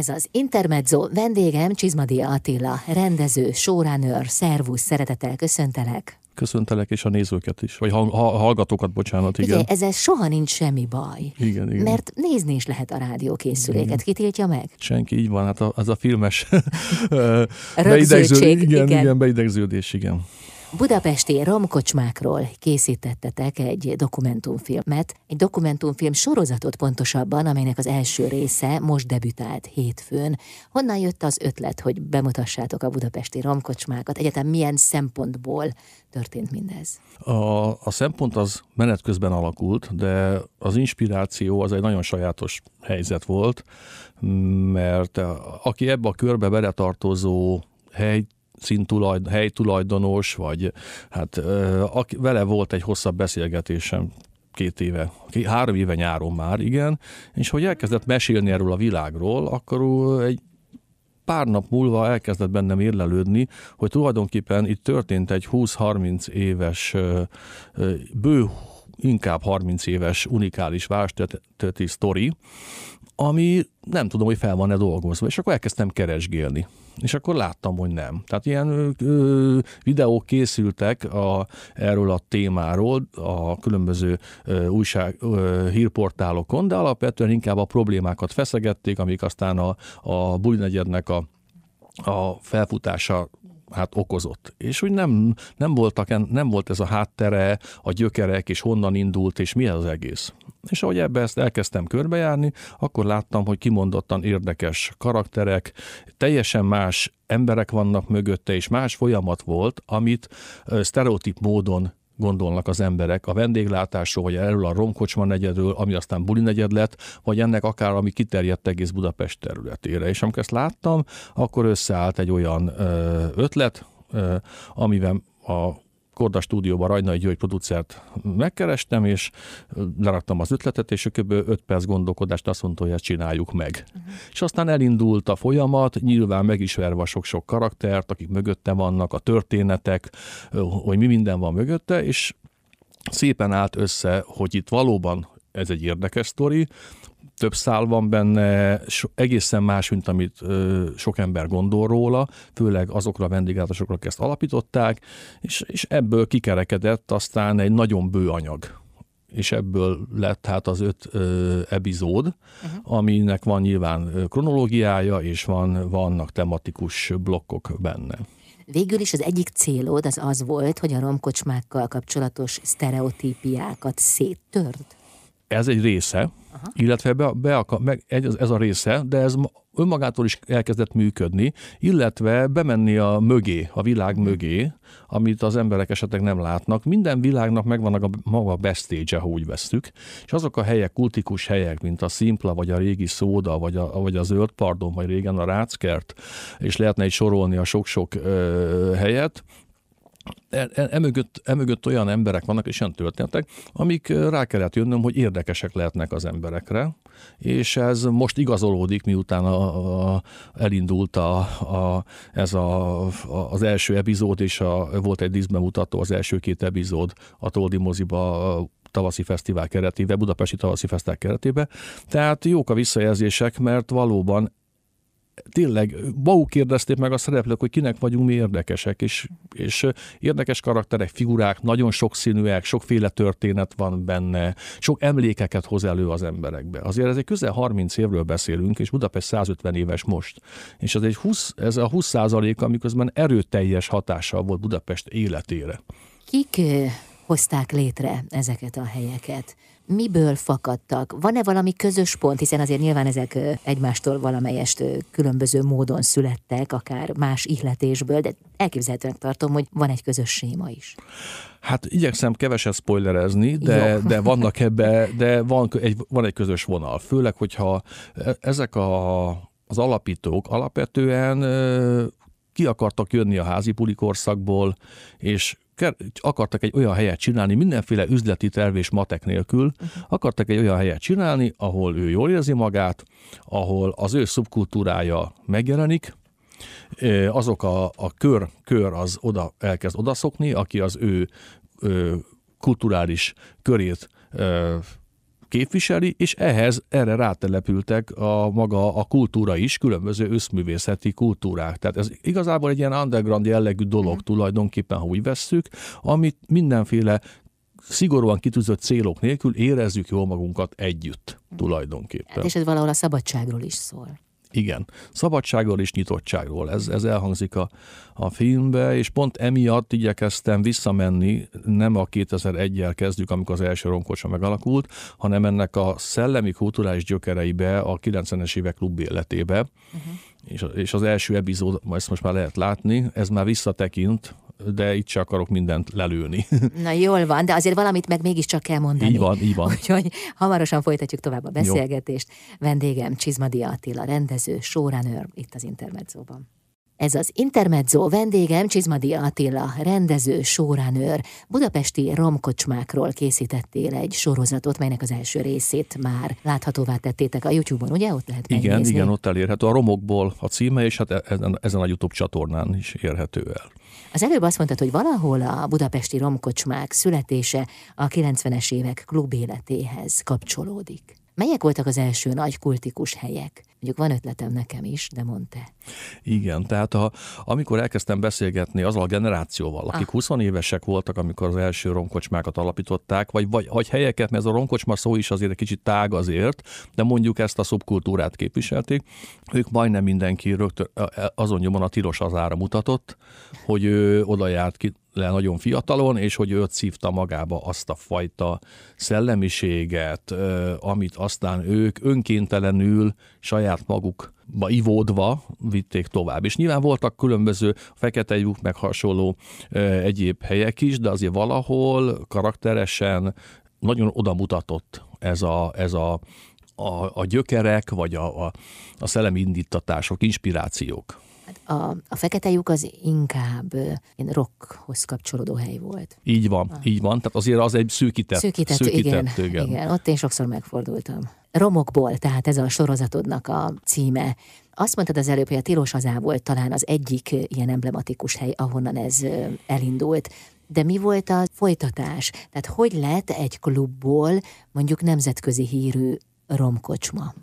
Ez az Intermezzo, vendégem Csizmadia Attila, rendező, showrunner, szervusz, szeretettel köszöntelek. Köszöntelek, és a nézőket is, vagy ha, ha, hallgatókat, bocsánat, igen. Ugye, ezzel soha nincs semmi baj. Igen, igen. Mert nézni is lehet a rádiókészüléket. Ki tiltja meg? Senki, így van, hát a, az a filmes Rögzültség, igen, igen. igen, beidegződés, igen. Budapesti romkocsmákról készítettetek egy dokumentumfilmet, egy dokumentumfilm sorozatot pontosabban, amelynek az első része most debütált hétfőn. Honnan jött az ötlet, hogy bemutassátok a budapesti romkocsmákat? Egyetem milyen szempontból történt mindez? A, a szempont az menet közben alakult, de az inspiráció az egy nagyon sajátos helyzet volt, mert aki ebbe a körbe beletartozó hely szintulajd, helytulajdonos, vagy hát aki, vele volt egy hosszabb beszélgetésem két éve, három éve nyáron már, igen, és hogy elkezdett mesélni erről a világról, akkor egy pár nap múlva elkezdett bennem érlelődni, hogy tulajdonképpen itt történt egy 20-30 éves, bő inkább 30 éves unikális vásteti sztori, ami nem tudom, hogy fel van-e dolgozva, és akkor elkezdtem keresgélni. És akkor láttam, hogy nem. Tehát ilyen ö, videók készültek a, erről a témáról a különböző ö, újság, ö, hírportálokon, de alapvetően inkább a problémákat feszegették, amik aztán a, a bulinegyednek a, a felfutása hát okozott. És úgy nem, nem, voltak, nem volt ez a háttere, a gyökerek, és honnan indult, és mi az egész. És ahogy ebbe ezt elkezdtem körbejárni, akkor láttam, hogy kimondottan érdekes karakterek, teljesen más emberek vannak mögötte, és más folyamat volt, amit sztereotíp módon gondolnak az emberek a vendéglátásról, vagy erről a romkocsma negyedről, ami aztán buli negyed lett, vagy ennek akár, ami kiterjedt egész Budapest területére. És amikor ezt láttam, akkor összeállt egy olyan ötlet, amivel a Korda stúdióban Rajnai György producert megkerestem, és leraktam az ötletet, és kb. 5 perc gondolkodást azt mondta, hogy ezt csináljuk meg. Uh-huh. És aztán elindult a folyamat, nyilván megismerve sok-sok karaktert, akik mögötte vannak, a történetek, hogy mi minden van mögötte, és szépen állt össze, hogy itt valóban ez egy érdekes sztori, több szál van benne, so, egészen más, mint amit ö, sok ember gondol róla, főleg azokra a vendéglátásokra, akik ezt alapították, és, és ebből kikerekedett aztán egy nagyon bő anyag és ebből lett hát az öt ö, epizód, uh-huh. aminek van nyilván kronológiája, és van, vannak tematikus blokkok benne. Végül is az egyik célod az az volt, hogy a romkocsmákkal kapcsolatos sztereotípiákat széttörd? Ez egy része, Aha. illetve be, be meg, ez, ez a része, de ez önmagától is elkezdett működni, illetve bemenni a mögé, a világ mhm. mögé, amit az emberek esetleg nem látnak. Minden világnak megvan a maga bestage ha úgy vesztük, és azok a helyek, kultikus helyek, mint a Szimpla, vagy a régi Szóda, vagy a, vagy a Zöld Pardon, vagy régen a Ráckert, és lehetne egy sorolni a sok-sok ö, helyet, emögött, emögött olyan emberek vannak, és olyan történetek, amik rá kellett jönnöm, hogy érdekesek lehetnek az emberekre, és ez most igazolódik, miután a, a, elindult a, a, ez a, a, az első epizód, és a, volt egy díszbemutató, az első két epizód a Toldi moziba tavaszi fesztivál keretében, Budapesti tavaszi fesztivál keretében. Tehát jók a visszajelzések, mert valóban tényleg maguk kérdezték meg a szereplők, hogy kinek vagyunk mi érdekesek, és, és érdekes karakterek, figurák, nagyon sokszínűek, sokféle történet van benne, sok emlékeket hoz elő az emberekbe. Azért ez egy közel 30 évről beszélünk, és Budapest 150 éves most. És ez, egy 20, ez a 20 százalék, amiközben erőteljes hatással volt Budapest életére. Kik hozták létre ezeket a helyeket? miből fakadtak? Van-e valami közös pont, hiszen azért nyilván ezek egymástól valamelyest különböző módon születtek, akár más ihletésből, de elképzelhetőnek tartom, hogy van egy közös séma is. Hát igyekszem keveset spoilerezni, de, de vannak ebbe, de van egy, van egy közös vonal. Főleg, hogyha e, ezek a, az alapítók alapvetően ki akartak jönni a házi korszakból, és akartak egy olyan helyet csinálni, mindenféle üzleti terv és matek nélkül, uh-huh. akartak egy olyan helyet csinálni, ahol ő jól érzi magát, ahol az ő szubkultúrája megjelenik, azok a, a kör, kör az oda elkezd odaszokni, aki az ő, ő kulturális körét képviseli, és ehhez erre rátelepültek a maga a kultúra is, különböző összművészeti kultúrák. Tehát ez igazából egy ilyen underground jellegű dolog mm. tulajdonképpen, ha úgy vesszük, amit mindenféle szigorúan kitűzött célok nélkül érezzük jól magunkat együtt tulajdonképpen. Hát és ez valahol a szabadságról is szól. Igen, szabadságról és nyitottságról, ez, ez elhangzik a, a filmbe, és pont emiatt igyekeztem visszamenni, nem a 2001-jel kezdjük, amikor az első ronkocsa megalakult, hanem ennek a szellemi kulturális gyökereibe, a 90-es évek klub életébe, uh-huh. és, és az első epizód, ezt most már lehet látni, ez már visszatekint de itt csak akarok mindent lelőni. Na jól van, de azért valamit meg mégiscsak kell mondani. Így van, így van. Úgyhogy hamarosan folytatjuk tovább a beszélgetést. Jó. Vendégem Csizmadia Attila, rendező, showrunner itt az Intermedzóban. Ez az Intermezzo vendégem Csizmadia Attila, rendező, showrunner. Budapesti romkocsmákról készítettél egy sorozatot, melynek az első részét már láthatóvá tettétek a YouTube-on, ugye? Ott lehet Igen, megnézni. igen, ott elérhető. A romokból a címe, és hát ezen, ezen a YouTube csatornán is érhető el. Az előbb azt mondtad, hogy valahol a budapesti romkocsmák születése a 90-es évek klub életéhez kapcsolódik. Melyek voltak az első nagy kultikus helyek? Mondjuk van ötletem nekem is, de mondta. Igen, tehát a, amikor elkezdtem beszélgetni azzal a generációval, akik ah. 20 évesek voltak, amikor az első ronkocsmákat alapították, vagy, vagy, vagy helyeket, mert ez a ronkocsma szó is azért egy kicsit tág azért, de mondjuk ezt a szubkultúrát képviselték, ők majdnem mindenki rögtön azon nyomon a tilos az ára mutatott, hogy ő oda járt ki le nagyon fiatalon, és hogy őt szívta magába azt a fajta szellemiséget, amit aztán ők önkéntelenül saját magukba ivódva vitték tovább. És nyilván voltak különböző fekete lyuk, meg hasonló egyéb helyek is, de azért valahol karakteresen nagyon odamutatott ez a, ez a, a, a gyökerek, vagy a, a, a szellemi indítatások, inspirációk. A, a fekete lyuk az inkább én rockhoz kapcsolódó hely volt. Így van, ah. így van. Tehát azért az egy szűkített. Szűkített, szűkített igen, igen. igen. Ott én sokszor megfordultam. Romokból, tehát ez a sorozatodnak a címe. Azt mondtad az előbb, hogy a Tilos Azá volt talán az egyik ilyen emblematikus hely, ahonnan ez elindult. De mi volt a folytatás? Tehát hogy lett egy klubból mondjuk nemzetközi hírű romkocsma?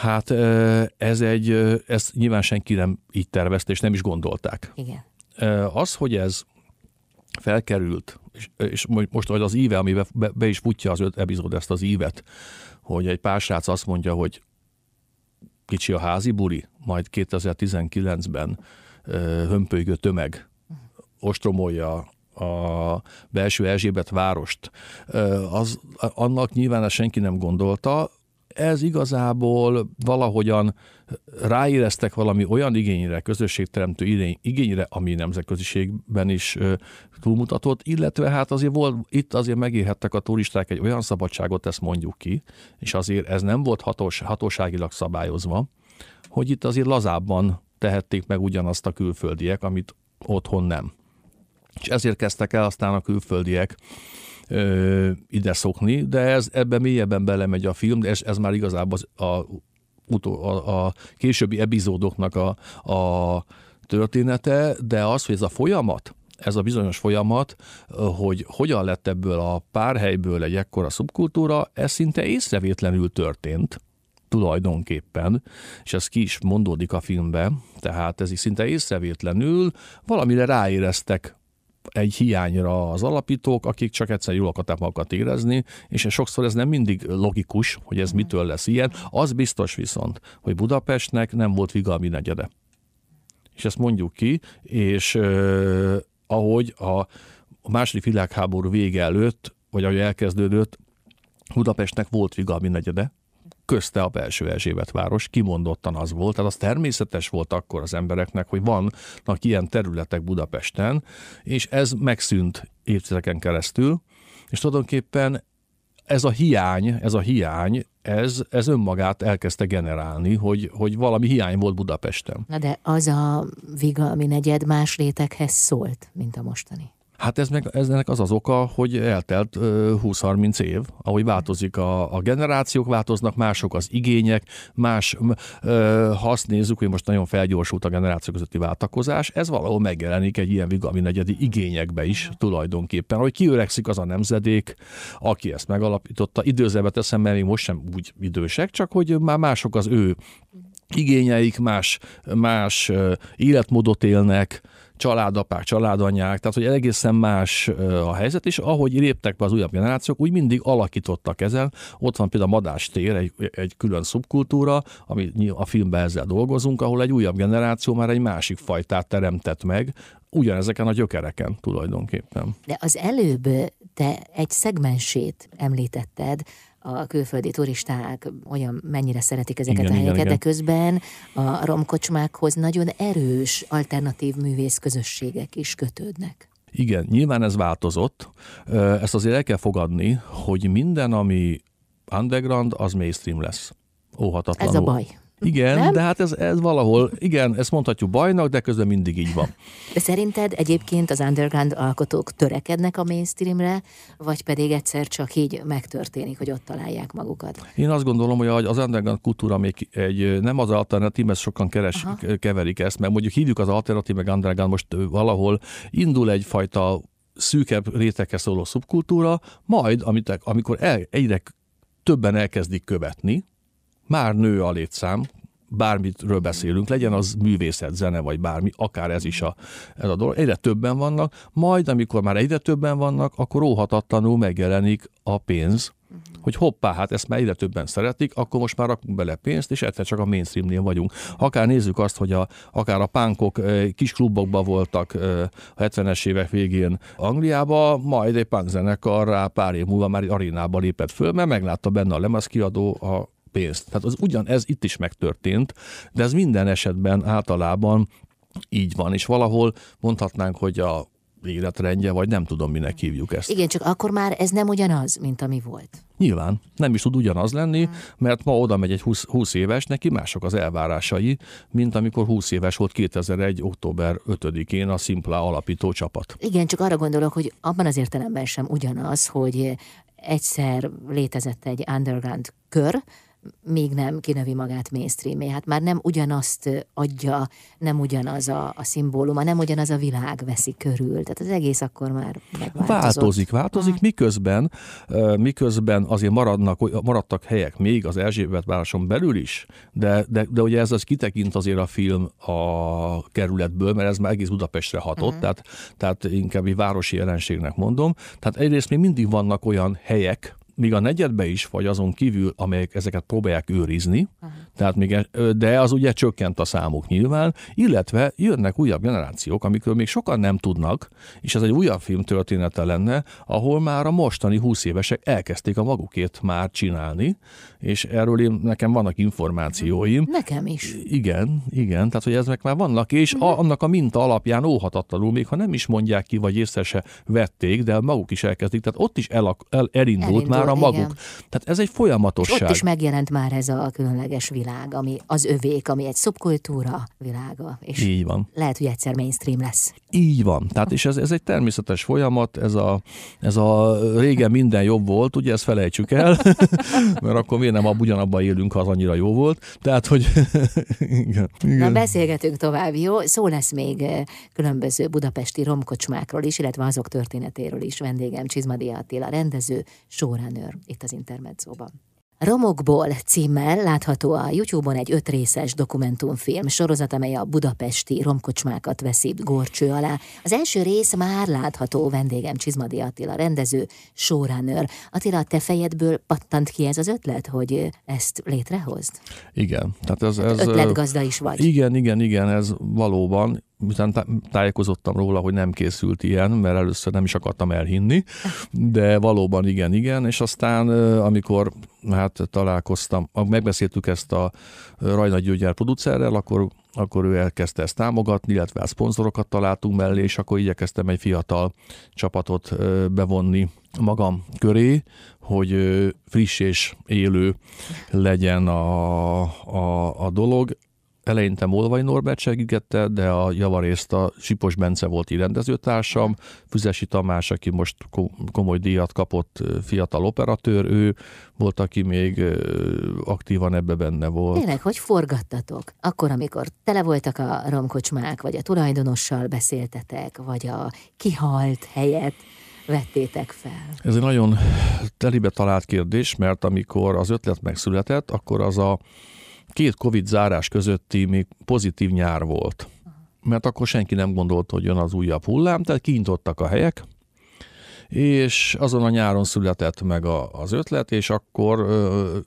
Hát ez egy, ezt nyilván senki nem így tervezte, és nem is gondolták. Igen. Az, hogy ez felkerült, és, és most az íve, amiben be, be is futja az öt epizód ezt az ívet, hogy egy pár srác azt mondja, hogy kicsi a házi buri, majd 2019-ben hömpölygő tömeg ostromolja a belső Erzsébet várost, az, annak nyilván ezt senki nem gondolta, ez igazából valahogyan ráéreztek valami olyan igényre, közösségteremtő igényre, ami nemzetköziségben is túlmutatott, illetve hát azért volt, itt azért megélhettek a turisták egy olyan szabadságot, ezt mondjuk ki, és azért ez nem volt hatós, hatóságilag szabályozva, hogy itt azért lazábban tehették meg ugyanazt a külföldiek, amit otthon nem. És ezért kezdtek el aztán a külföldiek ö, ide szokni, de ez ebben mélyebben belemegy a film, de ez, már igazából az, a, a, a későbbi epizódoknak a, a története, de az, hogy ez a folyamat, ez a bizonyos folyamat, hogy hogyan lett ebből a párhelyből egy ekkora szubkultúra, ez szinte észrevétlenül történt tulajdonképpen, és ez ki is mondódik a filmben, tehát ez is szinte észrevétlenül valamire ráéreztek egy hiányra az alapítók, akik csak egyszer jól akarták magukat érezni, és sokszor ez nem mindig logikus, hogy ez mitől lesz ilyen. Az biztos viszont, hogy Budapestnek nem volt vigalmi negyede. És ezt mondjuk ki, és eh, ahogy a, a második világháború vége előtt, vagy ahogy elkezdődött, Budapestnek volt vigalmi negyede, közte a belső Erzsébet város, kimondottan az volt, tehát az természetes volt akkor az embereknek, hogy vannak ilyen területek Budapesten, és ez megszűnt évtizedeken keresztül, és tulajdonképpen ez a hiány, ez a hiány, ez, ez önmagát elkezdte generálni, hogy, hogy valami hiány volt Budapesten. Na de az a Vigalmi negyed más réteghez szólt, mint a mostani. Hát ez meg, eznek az az oka, hogy eltelt 20-30 év, ahogy változik a, a generációk, változnak mások az igények, más, ha azt nézzük, hogy most nagyon felgyorsult a generációk közötti váltakozás, ez valahol megjelenik egy ilyen vigami negyedi igényekbe is tulajdonképpen, hogy kiöregszik az a nemzedék, aki ezt megalapította. Időzőbe teszem, mert még most sem úgy idősek, csak hogy már mások az ő igényeik, más, más életmódot élnek, családapák, családanyák, tehát hogy egészen más a helyzet, és ahogy léptek be az újabb generációk, úgy mindig alakítottak ezen. Ott van például a madástér, egy, egy külön szubkultúra, ami a filmben ezzel dolgozunk, ahol egy újabb generáció már egy másik fajtát teremtett meg, ugyanezeken a gyökereken tulajdonképpen. De az előbb te egy szegmensét említetted, a külföldi turisták olyan mennyire szeretik ezeket igen, a helyeket, igen, de közben a romkocsmákhoz nagyon erős alternatív művész közösségek is kötődnek. Igen, nyilván ez változott. Ezt azért el kell fogadni, hogy minden, ami underground, az mainstream lesz. Óhatatlanul. Ez a baj. Igen, nem? de hát ez, ez valahol, igen, ezt mondhatjuk bajnak, de közben mindig így van. De szerinted egyébként az underground alkotók törekednek a mainstreamre, vagy pedig egyszer csak így megtörténik, hogy ott találják magukat? Én azt gondolom, hogy az underground kultúra még egy, nem az alternatív, mert sokan keres, Aha. keverik ezt, mert mondjuk hívjuk az alternatív, meg underground most valahol indul egyfajta szűkebb réteghez szóló szubkultúra, majd amit, amikor el, egyre többen elkezdik követni, már nő a létszám, bármitről beszélünk, legyen az művészet, zene, vagy bármi, akár ez is a, ez a dolog. Egyre többen vannak, majd amikor már egyre többen vannak, akkor óhatatlanul megjelenik a pénz, hogy hoppá, hát ezt már egyre többen szeretik, akkor most már rakunk bele pénzt, és egyszer csak a mainstreamnél vagyunk. Akár nézzük azt, hogy a, akár a pánkok kis klubokban voltak a 70-es évek végén Angliába, majd egy punk zenekarrá pár év múlva már egy arénába lépett föl, mert meglátta benne a lemezkiadó a pénzt. Tehát az ugyanez itt is megtörtént, de ez minden esetben általában így van, és valahol mondhatnánk, hogy a életrendje, vagy nem tudom, minek hívjuk ezt. Igen, csak akkor már ez nem ugyanaz, mint ami volt. Nyilván, nem is tud ugyanaz lenni, hmm. mert ma oda megy egy 20, 20 éves, neki mások az elvárásai, mint amikor 20 éves volt 2001. október 5-én a Simpla alapító csapat. Igen, csak arra gondolok, hogy abban az értelemben sem ugyanaz, hogy egyszer létezett egy underground kör, még nem kinövi magát mainstreamé. Hát már nem ugyanazt adja, nem ugyanaz a, a szimbóluma, nem ugyanaz a világ veszi körül. Tehát az egész akkor már megváltozott. Változik, változik, miközben, miközben azért maradnak, maradtak helyek még az Erzsébet városon belül is, de, de, de ugye ez az kitekint azért a film a kerületből, mert ez már egész Budapestre hatott, uh-huh. tehát, tehát inkább egy városi jelenségnek mondom. Tehát egyrészt még mindig vannak olyan helyek, míg a negyedbe is, vagy azon kívül, amelyek ezeket próbálják őrizni, Aha. tehát még, e, de az ugye csökkent a számuk nyilván, illetve jönnek újabb generációk, amikről még sokan nem tudnak, és ez egy újabb film története lenne, ahol már a mostani 20 évesek elkezdték a magukét már csinálni, és erről én, nekem vannak információim. Nekem is. Igen, igen, tehát hogy ezek már vannak, és uh-huh. annak a minta alapján óhatatlanul, még ha nem is mondják ki, vagy észre se vették, de maguk is elkezdik, tehát ott is el, el, elindult, elindult már a maguk. Igen. Tehát ez egy folyamatosság. És ott is megjelent már ez a különleges világ, ami az övék, ami egy szubkultúra világa. És Így van. Lehet, hogy egyszer mainstream lesz. Így van. Tehát és ez, ez egy természetes folyamat, ez a, ez a régen minden jobb volt, ugye ezt felejtsük el, mert akkor miért nem ugyanabban élünk, ha az annyira jó volt. Tehát, hogy igen, igen. Na, beszélgetünk tovább, jó? Szó lesz még eh, különböző budapesti romkocsmákról is, illetve azok történetéről is. Vendégem Csizmadi Attila, rendező, showrunner itt az Intermedzóban. Romokból címmel látható a YouTube-on egy öt részes dokumentumfilm sorozat, amely a budapesti romkocsmákat veszi górcső alá. Az első rész már látható vendégem Csizmadi Attila, rendező, showrunner. Attila, te fejedből pattant ki ez az ötlet, hogy ezt létrehozd? Igen. Tehát ez, ez, ötletgazda is vagy. Igen, igen, igen, ez valóban miután tájékozottam róla, hogy nem készült ilyen, mert először nem is akartam elhinni, de valóban igen, igen, és aztán amikor hát találkoztam, megbeszéltük ezt a Rajna Győgyár producerrel, akkor, akkor ő elkezdte ezt támogatni, illetve a szponzorokat találtunk mellé, és akkor igyekeztem egy fiatal csapatot bevonni magam köré, hogy friss és élő legyen a, a, a dolog eleinte Molvai Norbert segítette, de a javarészt a Sipos Bence volt rendezőtársam, Füzesi Tamás, aki most komoly díjat kapott, fiatal operatőr, ő volt, aki még aktívan ebbe benne volt. Tényleg, hogy forgattatok? Akkor, amikor tele voltak a romkocsmák, vagy a tulajdonossal beszéltetek, vagy a kihalt helyet, vettétek fel? Ez egy nagyon telibe talált kérdés, mert amikor az ötlet megszületett, akkor az a két Covid zárás közötti még pozitív nyár volt. Mert akkor senki nem gondolt, hogy jön az újabb hullám, tehát kinyitottak a helyek, és azon a nyáron született meg a, az ötlet, és akkor ö,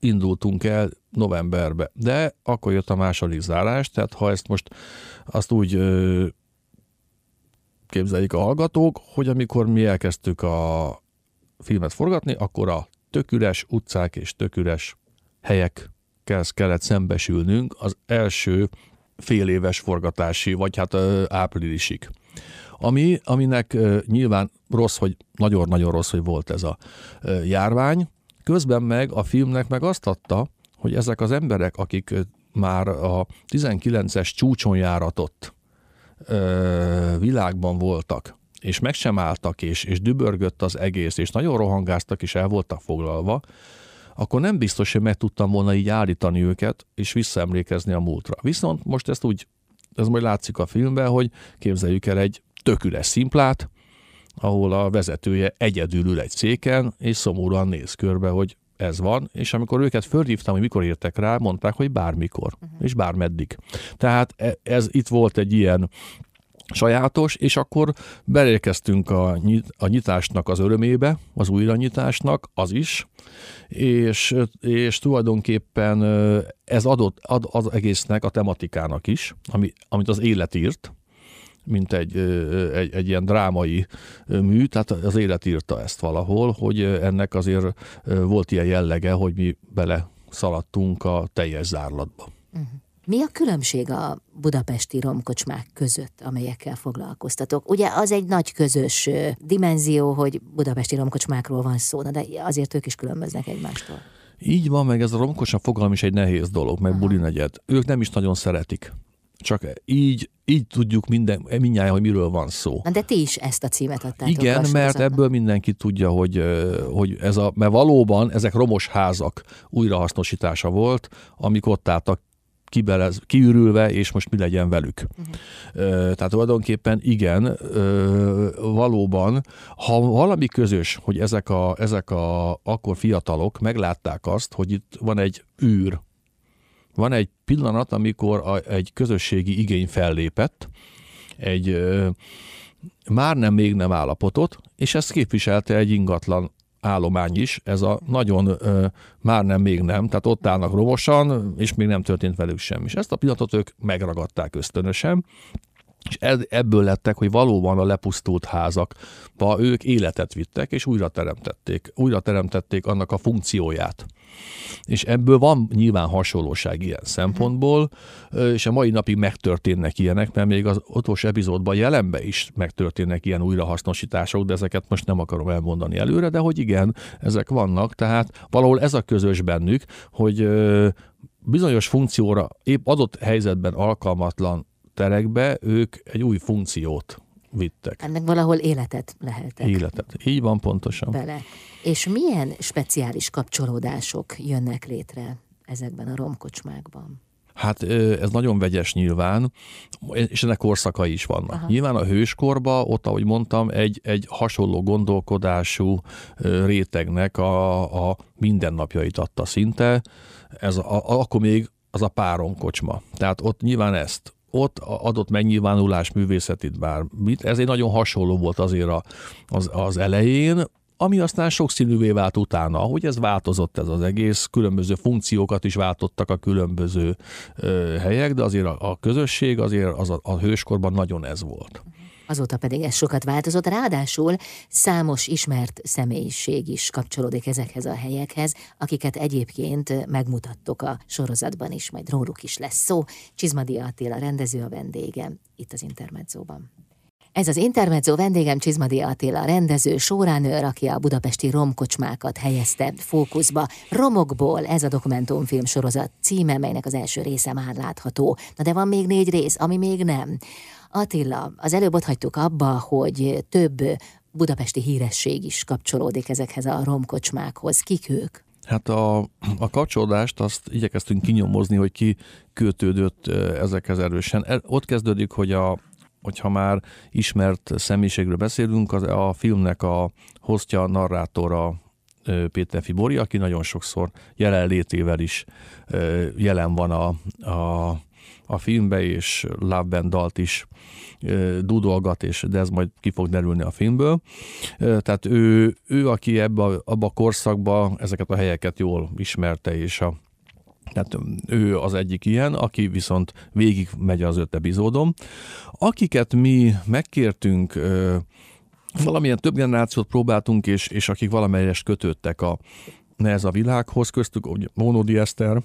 indultunk el novemberbe. De akkor jött a második zárás, tehát ha ezt most azt úgy ö, képzeljük a hallgatók, hogy amikor mi elkezdtük a filmet forgatni, akkor a töküres utcák és töküres helyek kellett szembesülnünk az első fél éves forgatási, vagy hát áprilisig. Ami, aminek nyilván rossz, hogy nagyon-nagyon rossz, hogy volt ez a járvány. Közben meg a filmnek meg azt adta, hogy ezek az emberek, akik már a 19-es csúcsonjáratot világban voltak, és meg sem álltak, és, és dübörgött az egész, és nagyon rohangáztak, és el voltak foglalva, akkor nem biztos, hogy meg tudtam volna így állítani őket, és visszaemlékezni a múltra. Viszont most ezt úgy, ez majd látszik a filmben, hogy képzeljük el egy tök üres szimplát, ahol a vezetője egyedül ül egy széken, és szomorúan néz körbe, hogy ez van, és amikor őket fölhívtam, hogy mikor értek rá, mondták, hogy bármikor, uh-huh. és bármeddig. Tehát e, ez itt volt egy ilyen sajátos, és akkor belérkeztünk a, nyit, a nyitásnak az örömébe, az újranyitásnak, az is, és, és tulajdonképpen ez adott ad az egésznek, a tematikának is, ami, amit az élet írt, mint egy, egy, egy ilyen drámai mű, tehát az élet írta ezt valahol, hogy ennek azért volt ilyen jellege, hogy mi bele szaladtunk a teljes zárlatba. Uh-huh. Mi a különbség a budapesti romkocsmák között, amelyekkel foglalkoztatok? Ugye az egy nagy közös dimenzió, hogy budapesti romkocsmákról van szó, de azért ők is különböznek egymástól. Így van, meg ez a romkocsma fogalom is egy nehéz dolog, meg Aha. buli negyed. Ők nem is nagyon szeretik. Csak így, így tudjuk minden, mindjárt, hogy miről van szó. Na de ti is ezt a címet adtátok. Igen, mert ebből mindenki tudja, hogy, hogy ez a, mert valóban ezek romos házak újrahasznosítása volt, amik ott álltak kibelez, kiürülve, és most mi legyen velük. Uh-huh. Tehát tulajdonképpen igen, valóban, ha valami közös, hogy ezek a, ezek a akkor fiatalok meglátták azt, hogy itt van egy űr, van egy pillanat, amikor a, egy közösségi igény fellépett, egy már nem, még nem állapotot, és ezt képviselte egy ingatlan állomány is, ez a nagyon ö, már nem, még nem, tehát ott állnak romosan, és még nem történt velük semmi. És ezt a pillanatot ők megragadták ösztönösen, és ebből lettek, hogy valóban a lepusztult házakba ők életet vittek, és újra teremtették, újra teremtették annak a funkcióját. És ebből van nyilván hasonlóság ilyen szempontból, és a mai napig megtörténnek ilyenek, mert még az utolsó epizódban jelenben is megtörténnek ilyen újrahasznosítások, de ezeket most nem akarom elmondani előre, de hogy igen, ezek vannak, tehát valahol ez a közös bennük, hogy bizonyos funkcióra épp adott helyzetben alkalmatlan terekbe ők egy új funkciót vittek. Ennek valahol életet leheltek. Életet. Így van pontosan. Bele. És milyen speciális kapcsolódások jönnek létre ezekben a romkocsmákban? Hát ez nagyon vegyes nyilván, és ennek korszakai is vannak. Aha. Nyilván a hőskorba, ott, ahogy mondtam, egy, egy hasonló gondolkodású rétegnek a, a mindennapjait adta szinte. Ez a, a, akkor még az a páromkocsma. Tehát ott nyilván ezt ott adott megnyilvánulás művészetit bármit. Ez egy nagyon hasonló volt azért az, az elején, ami aztán sokszínűvé vált utána, hogy ez változott ez az egész, különböző funkciókat is váltottak a különböző ö, helyek, de azért a, a közösség, azért az a, a hőskorban nagyon ez volt. Azóta pedig ez sokat változott, ráadásul számos ismert személyiség is kapcsolódik ezekhez a helyekhez, akiket egyébként megmutattok a sorozatban is, majd róluk is lesz szó. Csizmadia Attila rendező a vendége itt az Intermedzóban. Ez az Intermezzo vendégem Csizmadi Attila, rendező, sóránőr, aki a budapesti romkocsmákat helyezte fókuszba. Romokból ez a dokumentumfilm sorozat címe, melynek az első része már látható. Na de van még négy rész, ami még nem. Attila, az előbb ott hagytuk abba, hogy több budapesti híresség is kapcsolódik ezekhez a romkocsmákhoz. Kik ők? Hát a, a kapcsolódást azt igyekeztünk kinyomozni, hogy ki kötődött ezekhez erősen. E, ott kezdődik, hogy a, hogyha már ismert személyiségről beszélünk, az, a filmnek a hostja, narrátora Péter Fibori, aki nagyon sokszor jelenlétével is jelen van a, a, a filmbe, és Love dalt is dudolgat, és de ez majd ki fog derülni a filmből. Tehát ő, ő aki ebbe, abba a korszakba ezeket a helyeket jól ismerte, és a tehát ő az egyik ilyen, aki viszont végig megy az öt epizódon. Akiket mi megkértünk, valamilyen több generációt próbáltunk, és, és akik valamelyest kötődtek a, ez a világhoz, köztük Mónodi Eszter,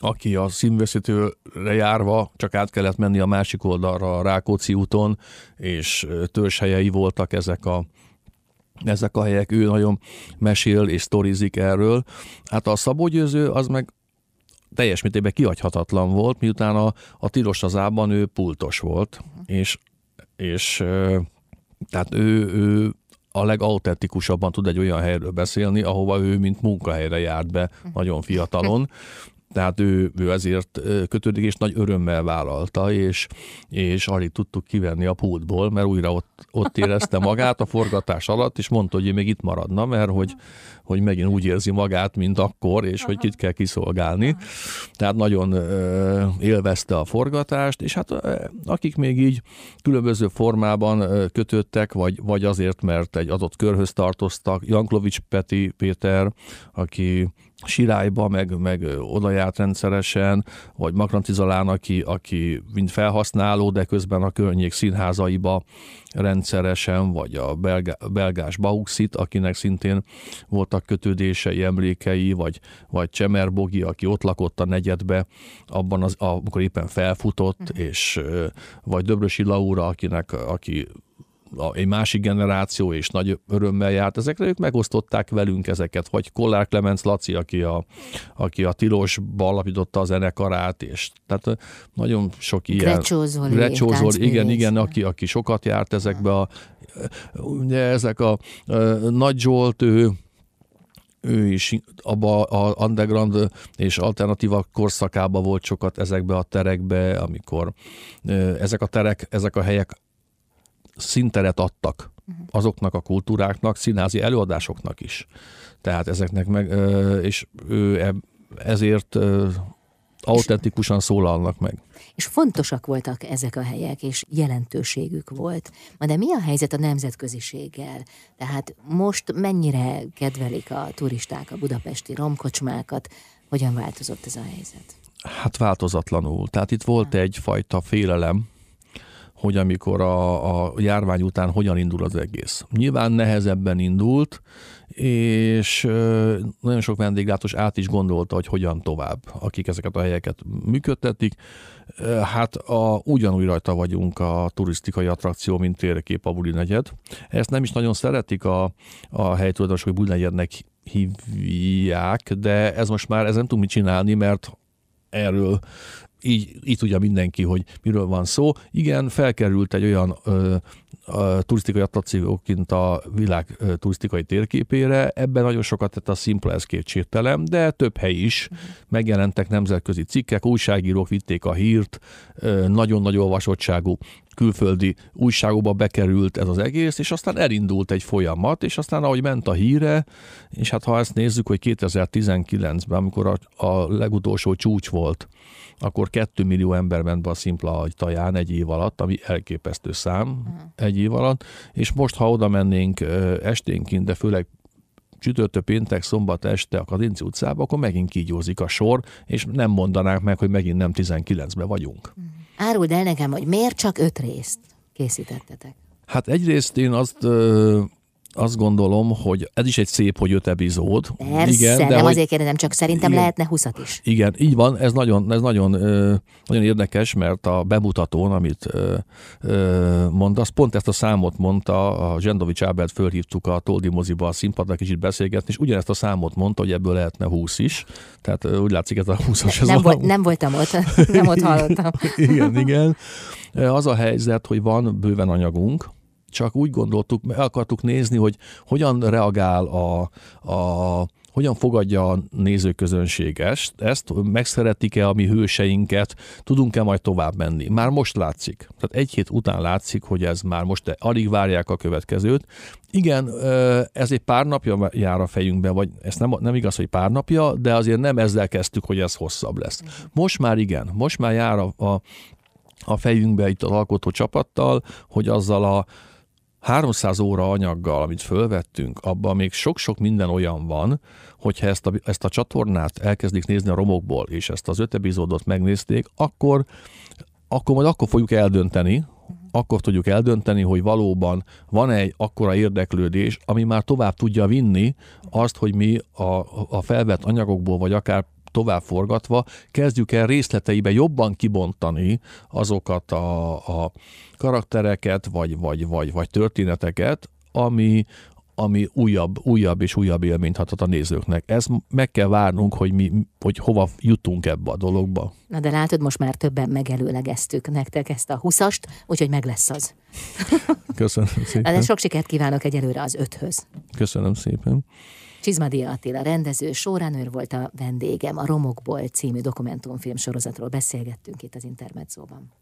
aki a színveszítőre járva csak át kellett menni a másik oldalra a Rákóczi úton, és törzshelyei voltak ezek a ezek a helyek, ő nagyon mesél és sztorizik erről. Hát a Szabó Győző az meg teljes mértékben kihagyhatatlan volt, miután a, a Tilos az ában ő pultos volt, és, és tehát ő, ő a legauthentikusabban tud egy olyan helyről beszélni, ahova ő mint munkahelyre járt be nagyon fiatalon, tehát ő, ő ezért kötődik, és nagy örömmel vállalta, és, és alig tudtuk kivenni a pultból, mert újra ott, ott érezte magát a forgatás alatt, és mondta, hogy ő még itt maradna, mert hogy, hogy megint úgy érzi magát, mint akkor, és hogy kit kell kiszolgálni. Tehát nagyon élvezte a forgatást, és hát akik még így különböző formában kötöttek, vagy, vagy azért, mert egy adott körhöz tartoztak, Janklovics Peti Péter, aki Sirályba, meg, meg oda járt rendszeresen, vagy Makranti Zalán, aki, aki mind felhasználó, de közben a környék színházaiba rendszeresen, vagy a belgá, belgás Bauxit, akinek szintén voltak kötődései, emlékei, vagy, vagy Csemer Bogi, aki ott lakott a negyedbe, abban az, amikor éppen felfutott, uh-huh. és vagy Döbrösi Laura, akinek, aki egy másik generáció és nagy örömmel járt ezekre, ők megosztották velünk ezeket, vagy Kollár Clemens Laci, aki a, aki a Tilosba alapította a zenekarát, és tehát nagyon sok ilyen... Grecsózoli. Grecsózoli, igen, igen, aki, aki sokat járt ezekbe a... Ugye ezek a, a Nagy Zsolt, ő ő is abba a underground és alternatíva korszakában volt sokat ezekbe a terekbe, amikor ezek a terek, ezek a helyek szinteret adtak azoknak a kultúráknak, színházi előadásoknak is. Tehát ezeknek meg, és ő ezért autentikusan szólalnak meg. És fontosak voltak ezek a helyek, és jelentőségük volt. De mi a helyzet a nemzetköziséggel? Tehát most mennyire kedvelik a turisták a budapesti romkocsmákat? Hogyan változott ez a helyzet? Hát változatlanul. Tehát itt volt egyfajta félelem, hogy amikor a, a járvány után hogyan indul az egész. Nyilván nehezebben indult, és nagyon sok vendéglátós át is gondolta, hogy hogyan tovább, akik ezeket a helyeket működtetik. Hát a, ugyanúgy rajta vagyunk a turisztikai attrakció, mint térkép a Buli negyed. Ezt nem is nagyon szeretik a, a helytulajdonosok, hogy Buli negyednek hívják, de ez most már ez nem tud mit csinálni, mert erről így, így tudja mindenki, hogy miről van szó. Igen, felkerült egy olyan ö, a turisztikai attrakcióként a világ turisztikai térképére. Ebben nagyon sokat tett a Simple, ez kétségtelen, de több hely is. Megjelentek nemzetközi cikkek, újságírók vitték a hírt, nagyon nagy olvasottságú külföldi újságokba bekerült ez az egész, és aztán elindult egy folyamat, és aztán ahogy ment a híre, és hát ha ezt nézzük, hogy 2019-ben, amikor a, a legutolsó csúcs volt, akkor 2 millió ember ment be a szimpla taján egy év alatt, ami elképesztő szám uh-huh. egy év alatt, és most, ha oda mennénk esténként, de főleg csütörtök, péntek, szombat este a Kadinci utcába, akkor megint kígyózik a sor, és nem mondanák meg, hogy megint nem 19-ben vagyunk. Uh-huh. Áruld el nekem, hogy miért csak öt részt készítettetek? Hát egyrészt én azt azt gondolom, hogy ez is egy szép, hogy öt epizód. Persze, igen, de nem hogy, azért kérdezem, csak szerintem igen, lehetne huszat is. Igen, így van, ez nagyon, ez nagyon, nagyon érdekes, mert a bemutatón, amit mondasz, pont ezt a számot mondta, a Zsendovics Ábelt fölhívtuk a Toldi moziba a színpadnak kicsit beszélgetni, és ugyanezt a számot mondta, hogy ebből lehetne 20 is. Tehát úgy látszik ez a 20-as. Nem, volt, nem voltam ott, nem ott hallottam. igen, igen. Az a helyzet, hogy van bőven anyagunk, csak úgy gondoltuk, meg akartuk nézni, hogy hogyan reagál a, a hogyan fogadja a nézőközönség ezt, ezt megszeretik-e a mi hőseinket, tudunk-e majd tovább menni. Már most látszik. Tehát egy hét után látszik, hogy ez már most alig várják a következőt. Igen, ez egy pár napja jár a fejünkbe, vagy ez nem, nem igaz, hogy pár napja, de azért nem ezzel kezdtük, hogy ez hosszabb lesz. Most már igen, most már jár a, a, a fejünkbe itt az alkotó csapattal, hogy azzal a 300 óra anyaggal, amit fölvettünk, abban még sok-sok minden olyan van, hogyha ezt a, ezt a csatornát elkezdik nézni a romokból, és ezt az öt epizódot megnézték, akkor, akkor majd akkor fogjuk eldönteni, akkor tudjuk eldönteni, hogy valóban van egy akkora érdeklődés, ami már tovább tudja vinni azt, hogy mi a, a felvett anyagokból, vagy akár tovább forgatva, kezdjük el részleteibe jobban kibontani azokat a, a karaktereket, vagy, vagy, vagy, vagy történeteket, ami, ami újabb, újabb és újabb élményt adhat a nézőknek. Ez meg kell várnunk, hogy mi, hogy hova jutunk ebbe a dologba. Na de látod, most már többen megelőlegeztük nektek ezt a huszast, úgyhogy meg lesz az. Köszönöm szépen. De sok sikert kívánok egyelőre az öthöz. Köszönöm szépen. Csizmadia Attila rendező, sóránőr volt a vendégem, a Romokból című dokumentumfilm sorozatról beszélgettünk itt az Intermedzóban.